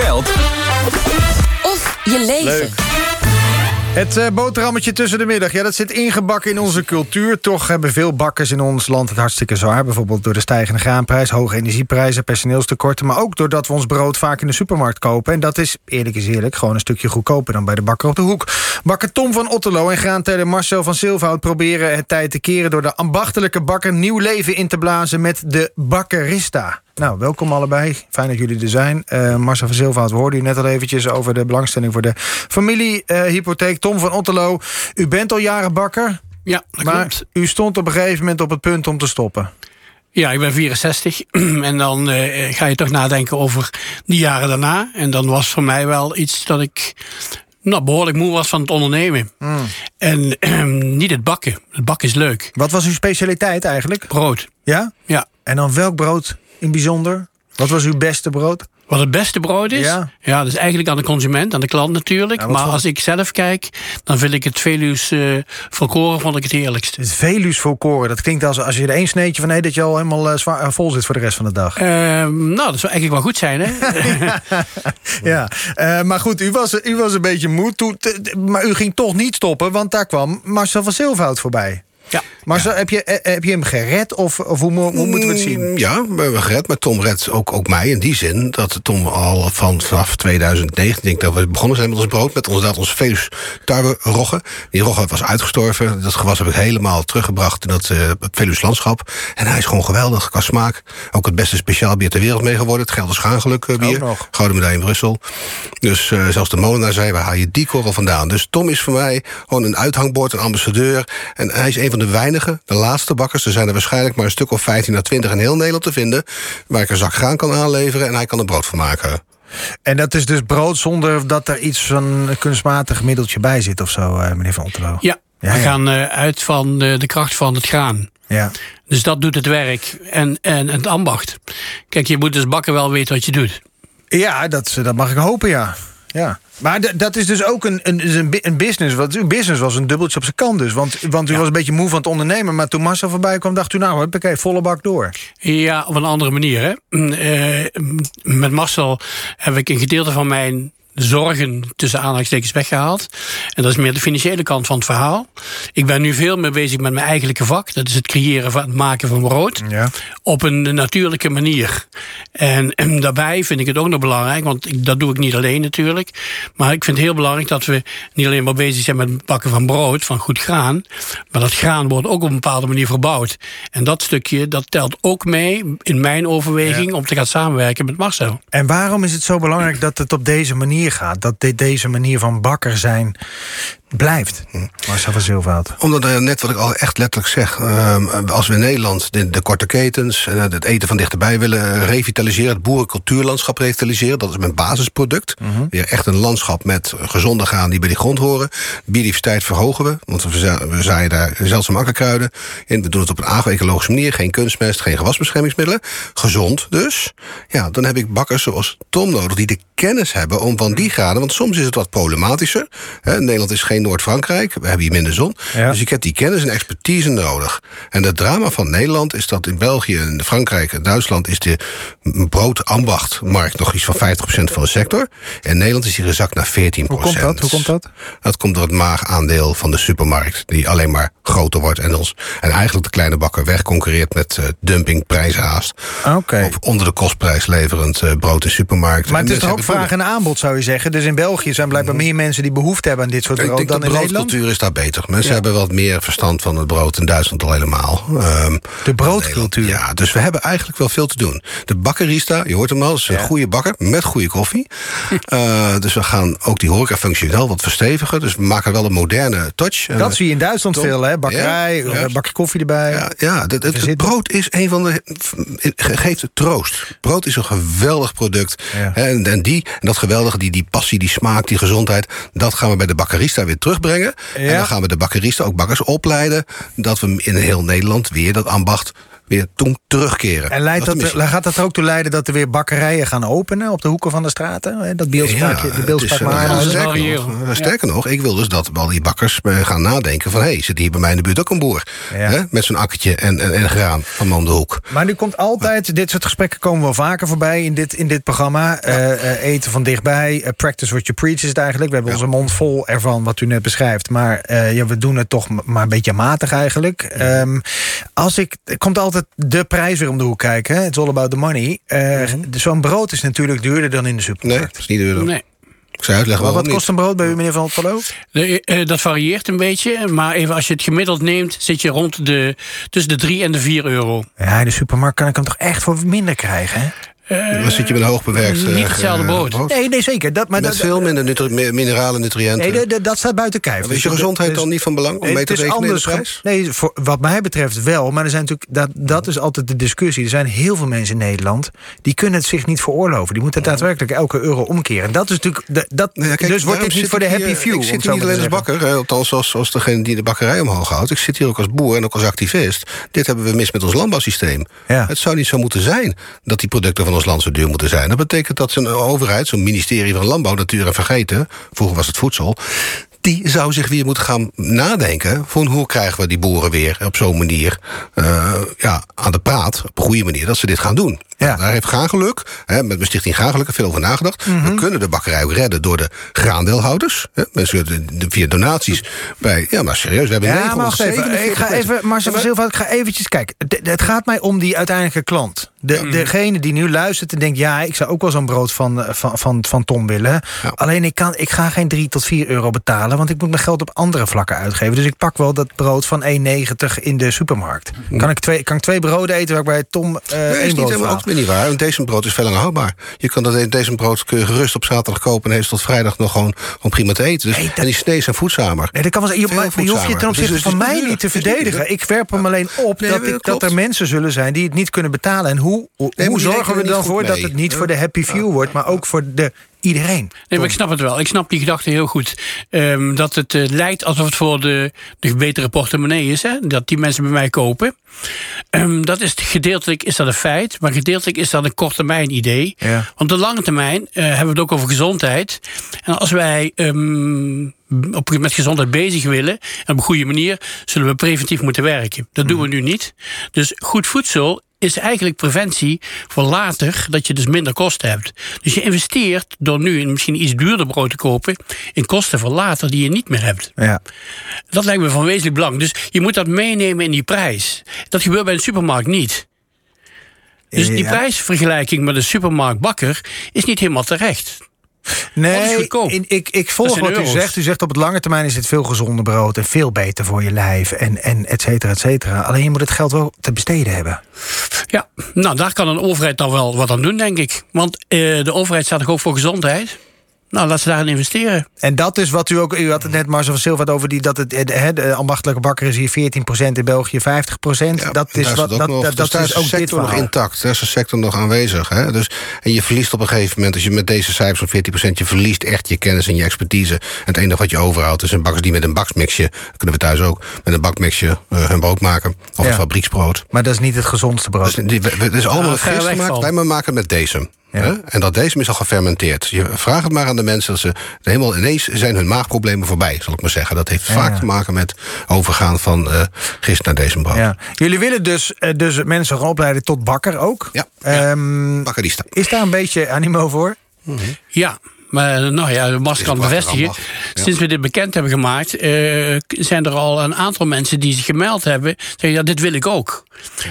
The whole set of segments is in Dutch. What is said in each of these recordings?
geld Of je leven. Leuk. Het uh, boterhammetje tussen de middag, ja, dat zit ingebakken in onze cultuur. Toch hebben veel bakkers in ons land het hartstikke zwaar. Bijvoorbeeld door de stijgende graanprijs, hoge energieprijzen, personeelstekorten. Maar ook doordat we ons brood vaak in de supermarkt kopen. En dat is, eerlijk is eerlijk, gewoon een stukje goedkoper dan bij de bakker op de hoek. Bakker Tom van Otterlo en graanteler Marcel van Silvoud proberen het tijd te keren... door de ambachtelijke bakker nieuw leven in te blazen met de Bakkerista. Nou, welkom allebei. Fijn dat jullie er zijn. Uh, Marcel van Zilvaat, we hoorden u net al eventjes over de belangstelling voor de familiehypotheek. Tom van Otterlo, u bent al jaren bakker. Ja, dat maar klopt. u stond op een gegeven moment op het punt om te stoppen. Ja, ik ben 64 en dan uh, ga je toch nadenken over die jaren daarna. En dan was voor mij wel iets dat ik nou, behoorlijk moe was van het ondernemen. Mm. En uh, niet het bakken. Het bakken is leuk. Wat was uw specialiteit eigenlijk? Brood. Ja? Ja. En dan welk brood in bijzonder? Wat was uw beste brood? Wat het beste brood is? Ja. ja, dat is eigenlijk aan de consument, aan de klant natuurlijk. Ja, maar voor- als ik zelf kijk, dan vind ik het Veluws uh, volkoren vond ik het heerlijkst. Het Veluws volkoren. Dat klinkt als als je er één sneetje van eet... dat je al helemaal uh, zwaar, uh, vol zit voor de rest van de dag. Uh, nou, dat zou eigenlijk wel goed zijn, hè? ja, maar goed, u was, u was een beetje moe. Toen, maar u ging toch niet stoppen, want daar kwam Marcel van Silvoud voorbij. Ja. Maar zo, heb, je, heb je hem gered of, of hoe, hoe, moeten we het zien? Ja, we hebben gered. Maar Tom redt ook, ook mij in die zin dat Tom al van, vanaf 2009, denk ik dat we begonnen zijn met ons brood, met ons, dat ons Velus tarwe-rogge. Die rogge was uitgestorven. Dat gewas heb ik helemaal teruggebracht in dat uh, Velus landschap. En hij is gewoon geweldig qua smaak. Ook het beste speciaal bier ter wereld mee geworden. Het Gelder Schaangeluk bier. Gouden medaille in Brussel. Dus uh, zelfs de molenaar zei, waar haal je die korrel vandaan? Dus Tom is voor mij gewoon een uithangbord, een ambassadeur. En hij is een van de weinige, de laatste bakkers. Er zijn er waarschijnlijk maar een stuk of 15 à 20 in heel Nederland te vinden. Waar ik een zak graan kan aanleveren en hij kan er brood van maken. En dat is dus brood zonder dat er iets van een kunstmatig middeltje bij zit of zo, uh, meneer Van Otterlo? Ja, ja, we ja. gaan uh, uit van de, de, kracht van het graan. Ja. Dus dat doet het werk en, en het ambacht. Kijk, je moet dus bakken wel weten wat je doet. Ja, dat, dat mag ik hopen, ja. Ja. Maar dat is dus ook een, een, een business. Want uw business was een dubbeltje op zijn kant dus. Want, want u ja. was een beetje moe van het ondernemen. Maar toen Marcel voorbij kwam, dacht u nou, oké, volle bak door. Ja, op een andere manier. Hè? Uh, met Marcel heb ik een gedeelte van mijn zorgen tussen aanhalingstekens weggehaald. En dat is meer de financiële kant van het verhaal. Ik ben nu veel meer bezig met mijn eigenlijke vak. Dat is het creëren van het maken van brood. Ja. Op een natuurlijke manier. En, en, daarbij vind ik het ook nog belangrijk, want ik, dat doe ik niet alleen natuurlijk. Maar ik vind het heel belangrijk dat we niet alleen maar bezig zijn met het bakken van brood, van goed graan. Maar dat graan wordt ook op een bepaalde manier verbouwd. En dat stukje, dat telt ook mee in mijn overweging ja. om te gaan samenwerken met Marcel. En waarom is het zo belangrijk dat het op deze manier gaat? Dat dit, deze manier van bakker zijn blijft, Marcel van Zilvoud? Omdat uh, net wat ik al echt letterlijk zeg... Uh, als we in Nederland de, de korte ketens... en uh, het eten van dichterbij willen revitaliseren... het boerencultuurlandschap revitaliseren... dat is mijn basisproduct. -huh. Weer echt een landschap met gezonde graan die bij die grond horen. Biodiversiteit verhogen we, want we, we zaaien daar zeldzame akkerkruiden in. We doen het op een agro-ecologische manier. Geen kunstmest, geen gewasbeschermingsmiddelen. Gezond dus. Ja, dan heb ik bakkers zoals Tom nodig... die de kennis hebben om van die graden... want soms is het wat problematischer. Hè, Nederland is geen Noord-Frankrijk. We hebben hier minder zon. Ja. Dus ik heb die kennis en expertise nodig. En het drama van Nederland is dat in België en Frankrijk en Duitsland... is de broodambachtmarkt nog iets van 50% van de sector. En Nederland is hier gezakt naar 14%. Hoe komt dat? Hoe komt dat? Dat komt door het maagaandeel van de supermarkt... die alleen maar groter wordt en, ons, en eigenlijk de kleine bakker wegconcurreert... met uh, dumpingprijzen haast. Okay. Of onder de kostprijs leverend uh, brood in supermarkt. Maar het is toch ook vraag en aanbod, zou je zeggen? Dus in België zijn blijkbaar meer mensen die behoefte hebben aan dit soort brood dan de in Nederland? broodcultuur is daar beter. Mensen hebben wat meer verstand van het brood. In Duitsland al helemaal. Um, de broodcultuur? Ja, dus we hebben eigenlijk wel veel te doen. De bakkerista, je hoort hem al, is een goede bakker met goede koffie. uh, dus we gaan ook die horecafunctie wel wat verstevigen. Dus we maken wel een moderne touch. Dat zie je in Duitsland veel, hè? Bakkerij, ja, bakje koffie erbij. Ja, ja het, het, het, brood is een van de... geeft het troost. Brood is een geweldig product. En, en, die, en dat geweldige, die, die passie, die smaak, die gezondheid... dat gaan we bij de bakkerista weer terugbrengen. En dan gaan we de bakkeristen, ook bakkers, opleiden... dat we in heel Nederland weer dat ambacht weer toen terugkeren. En leidt Dat dat, gaat dat er ook toe leiden dat er weer bakkerijen gaan openen op de hoeken van de straten? Hè, Dat beeldspraakje, de het beeldspraak is, eh, maar. dat is sterker, eh, sterker nog, ik wil dus dat al die bakkers eh, gaan nadenken van... hé, hey, zit hier bij mij in de buurt ook een boer? Ja. Hè, met zo'n akkertje en, en, en graan van om de hoek. Maar nu komt altijd, dit soort gesprekken komen wel vaker voorbij in dit, in dit programma. Eh, eh, eten van dichtbij, eh, practice what you preach is het eigenlijk. We hebben onze mond vol ervan wat u net beschrijft. Maar eh, ja, we doen het toch maar een beetje matig eigenlijk. Ehm, als ik, er komt altijd de prijs weer om de hoek kijken. hè. It's all about the money. Eh, Zo'n brood is natuurlijk duurder dan in de Nee, supermarkt. dat is niet duurder. Nee. Ik zou uitleggen Maar wat niet. kost een brood bij u, meneer Van het Palo? Nee, eh, dat varieert een beetje. Maar even als je het gemiddeld neemt, zit je rond de, tussen de 3 en de 4 euro. Ja, in de supermarkt kan ik hem toch echt voor minder krijgen, hè? Dan zit je met een hoogbewerkt... eh, Niet hetzelfde eh, brood. Nee, nee zeker. Dat, maar Met dat, veel minder nutri- mineralen, nutriënten. nee, dat- dat- staat buiten kijf. is Dus je dat- gezondheid dus- dan niet van belang om Nee, mee te rekenen in de anders. prijs? Nee, voor, wat mij betreft wel. Maar er zijn natuurlijk, dat, dat is altijd de discussie. Er zijn heel veel mensen in Nederland... die kunnen het zich niet veroorloven. Die moeten daadwerkelijk elke euro omkeren. Dat is natuurlijk... Dat, Nou ja, kijk, dus wordt dit niet voor de happy hier- few. Ik zit hier niet alleen als bakker, hè, althans als, als degene die de bakkerij omhoog houdt. Ik zit hier ook als boer en ook als activist. Dit hebben we mis met ons landbouwsysteem. Ja. Het zou niet zo moeten zijn dat die producten van ons land zo duur moeten zijn. Dat betekent dat zo'n overheid, zo'n ministerie van Landbouw, Natuur en Vergeten... vroeger was het voedsel... die zou zich weer moeten gaan nadenken... van hoe krijgen we die boeren weer op zo'n manier eh, ja, aan de praat... op een goede manier, dat ze dit gaan doen. Ja. Mhm. Daar heeft Gaangeluk, hè, met mijn stichting Gaangeluk, veel over nagedacht. We kunnen de bakkerij ook redden door de graandeelhouders. Hè, mensen via donaties bij... Ja, maar serieus, we hebben Ja, maar even. 947 Ik ga even, Marcel van Silva, ik ga eventjes kijken. D- Het gaat mij om die uiteindelijke klant. De, Degene die nu luistert en denkt... ja, ik zou ook wel zo'n brood van, eh, van, van, van Tom willen. Ja. Alleen ik, kan, ik ga geen 3 tot 4 euro betalen... want ik moet mijn geld op andere vlakken uitgeven. Dus ik pak wel dat brood van 1,90 in de supermarkt. Kan, ik twee, kan ik twee broden eten waar ik bij Tom eh Nee, één is niet helemaal ook weer niet waar. Want deze brood is veel langer houdbaar. Je kan dat deze brood kun je gerust op zaterdag kopen... en heeft tot vrijdag nog gewoon, gewoon prima te eten. Dus, Nee, dat- En die snees zijn voedzamer. Nee, dat kan wel. Je, maar je hoeft je ten opzichte Dus- van dus- mij niet te verdedigen. Ik werp hem alleen op Nee, dat, dat ik, dat er mensen zullen zijn die het niet kunnen betalen. En hoe, hoe, zorgen we niet dan voor dat het niet Ja. voor de happy few wordt, maar ook voor de iedereen? Nee, maar ik snap het wel. Ik snap die gedachte heel goed. Ehm, dat het eh, lijkt alsof het voor de, de betere portemonnee is. Hè? Dat die mensen bij mij kopen. Ehm, dat is gedeeltelijk is dat een feit. Maar gedeeltelijk is dat een korte termijn idee. Ja. Want de lange termijn eh, hebben we het ook over gezondheid. En als wij ehm, op, met gezondheid bezig willen... en op een goede manier, zullen we preventief moeten werken. Dat doen we nu niet. Dus goed voedsel is eigenlijk preventie voor later... dat je dus minder kosten hebt. Dus je investeert door nu een misschien iets duurder brood te kopen... in kosten voor later die je niet meer hebt. Ja. Dat lijkt me van wezenlijk belang. Dus je moet dat meenemen in die prijs. Dat gebeurt bij de supermarkt niet. Dus die Ja. prijsvergelijking met de supermarktbakker is niet helemaal terecht. Nee, ik, ik volg wat u zegt. U zegt op het lange termijn is het veel gezonder brood en veel beter voor je lijf en, en et cetera, et cetera. Alleen je moet het geld wel te besteden hebben. Ja, nou daar kan een overheid dan wel wat aan doen, denk ik. Want eh, de overheid staat toch ook voor gezondheid? Nou, laat ze daarin investeren. En dat is wat u ook. U had het net Marcel van Silva over die dat het eh, de, de ambachtelijke bakker is hier 14% in België 50 Ja, dat is wat ook dat, nog- dat, dus dat daar is ook de dit sector nog verhaal. intact. Daar is de sector nog aanwezig. Hè? Dus, en je verliest op een gegeven moment, als je met deze cijfers van 14%, je verliest echt je kennis en je expertise. En het enige wat je overhoudt is een bakkers die met een baksmixje, dat kunnen we thuis ook, met een bakmixje eh, hun brood maken. Of Ja. een fabrieksbrood. Maar dat is niet het gezondste brood. Dus het is allemaal weg gemaakt. Wij maken het met deze. Ja. Hè? En dat deze is al gefermenteerd. Je vraagt het maar aan de mensen dat ze helemaal ineens zijn hun maagproblemen voorbij, zal ik maar zeggen. Dat heeft Ja. vaak te maken met overgaan van eh gist naar deze brood. Ja. Jullie willen dus, eh, dus mensen gaan opleiden tot bakker ook. Ja. Ehm, Bakkerista. is daar een beetje animo voor? Ja, maar nou ja, Is kan bevestigen. ja. Sinds we dit bekend hebben gemaakt, eh, zijn er al een aantal mensen die zich gemeld hebben. Zeggen, ja, dit wil ik ook.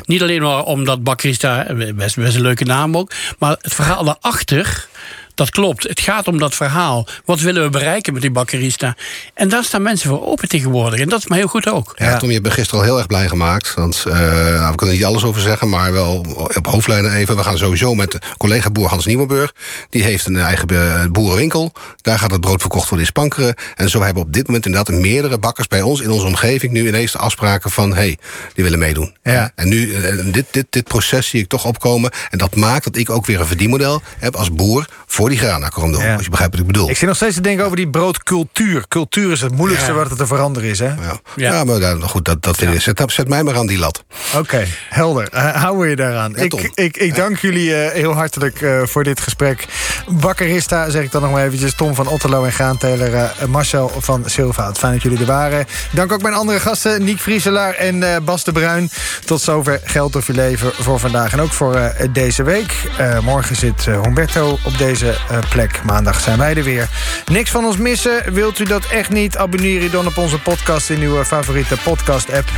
Niet alleen maar omdat Bakkerista, eh, best, best een leuke naam ook, maar het verhaal daarachter. Dat klopt. Het gaat om dat verhaal. Wat willen we bereiken met die bakkerista? En daar staan mensen voor open tegenwoordig. En dat is maar heel goed ook. Ja. Tom, je hebt me gisteren al heel erg blij gemaakt. Want eh, nou, we kunnen er niet alles over zeggen, maar wel op hoofdlijnen even. We gaan sowieso met de collega boer Hans Nieuwenburg. Die heeft een eigen eh, boerenwinkel. Daar gaat het brood verkocht worden in Spankeren. En zo hebben we op dit moment inderdaad meerdere bakkers bij ons in onze omgeving nu ineens de afspraken van hé, hey, die willen meedoen. Ja. En nu, eh, dit, dit, dit proces zie ik toch opkomen. En dat maakt dat ik ook weer een verdienmodel heb als boer voor voor die grana doen. Ja. Als je begrijpt wat ik bedoel. Ik zit nog steeds te denken over die broodcultuur. Cultuur is het moeilijkste wat er te veranderen is, hè? ja. Maar daar- goed, dat, dat vind ik. Zet, zet mij maar aan die lat. Oké, helder. Uh, houden je daaraan. Ik, ik, ik dank jullie eh, heel hartelijk eh, voor dit gesprek. Bakkerista, zeg ik dan nog maar eventjes. Tom van Otterlo en Graanteler. eh, Marcel van Silvaat. Fijn dat jullie er waren. Dank ook mijn andere gasten, Niek Vrieselaar en eh, Bas de Bruin. Tot zover Geld of je leven voor vandaag. En ook voor eh, deze week. Eh, morgen zit eh, Humberto op deze eh, plek. Maandag zijn wij er weer. Niks van ons missen. Wilt u dat echt niet? Abonneer je dan op onze podcast in uw eh, favoriete podcast-app.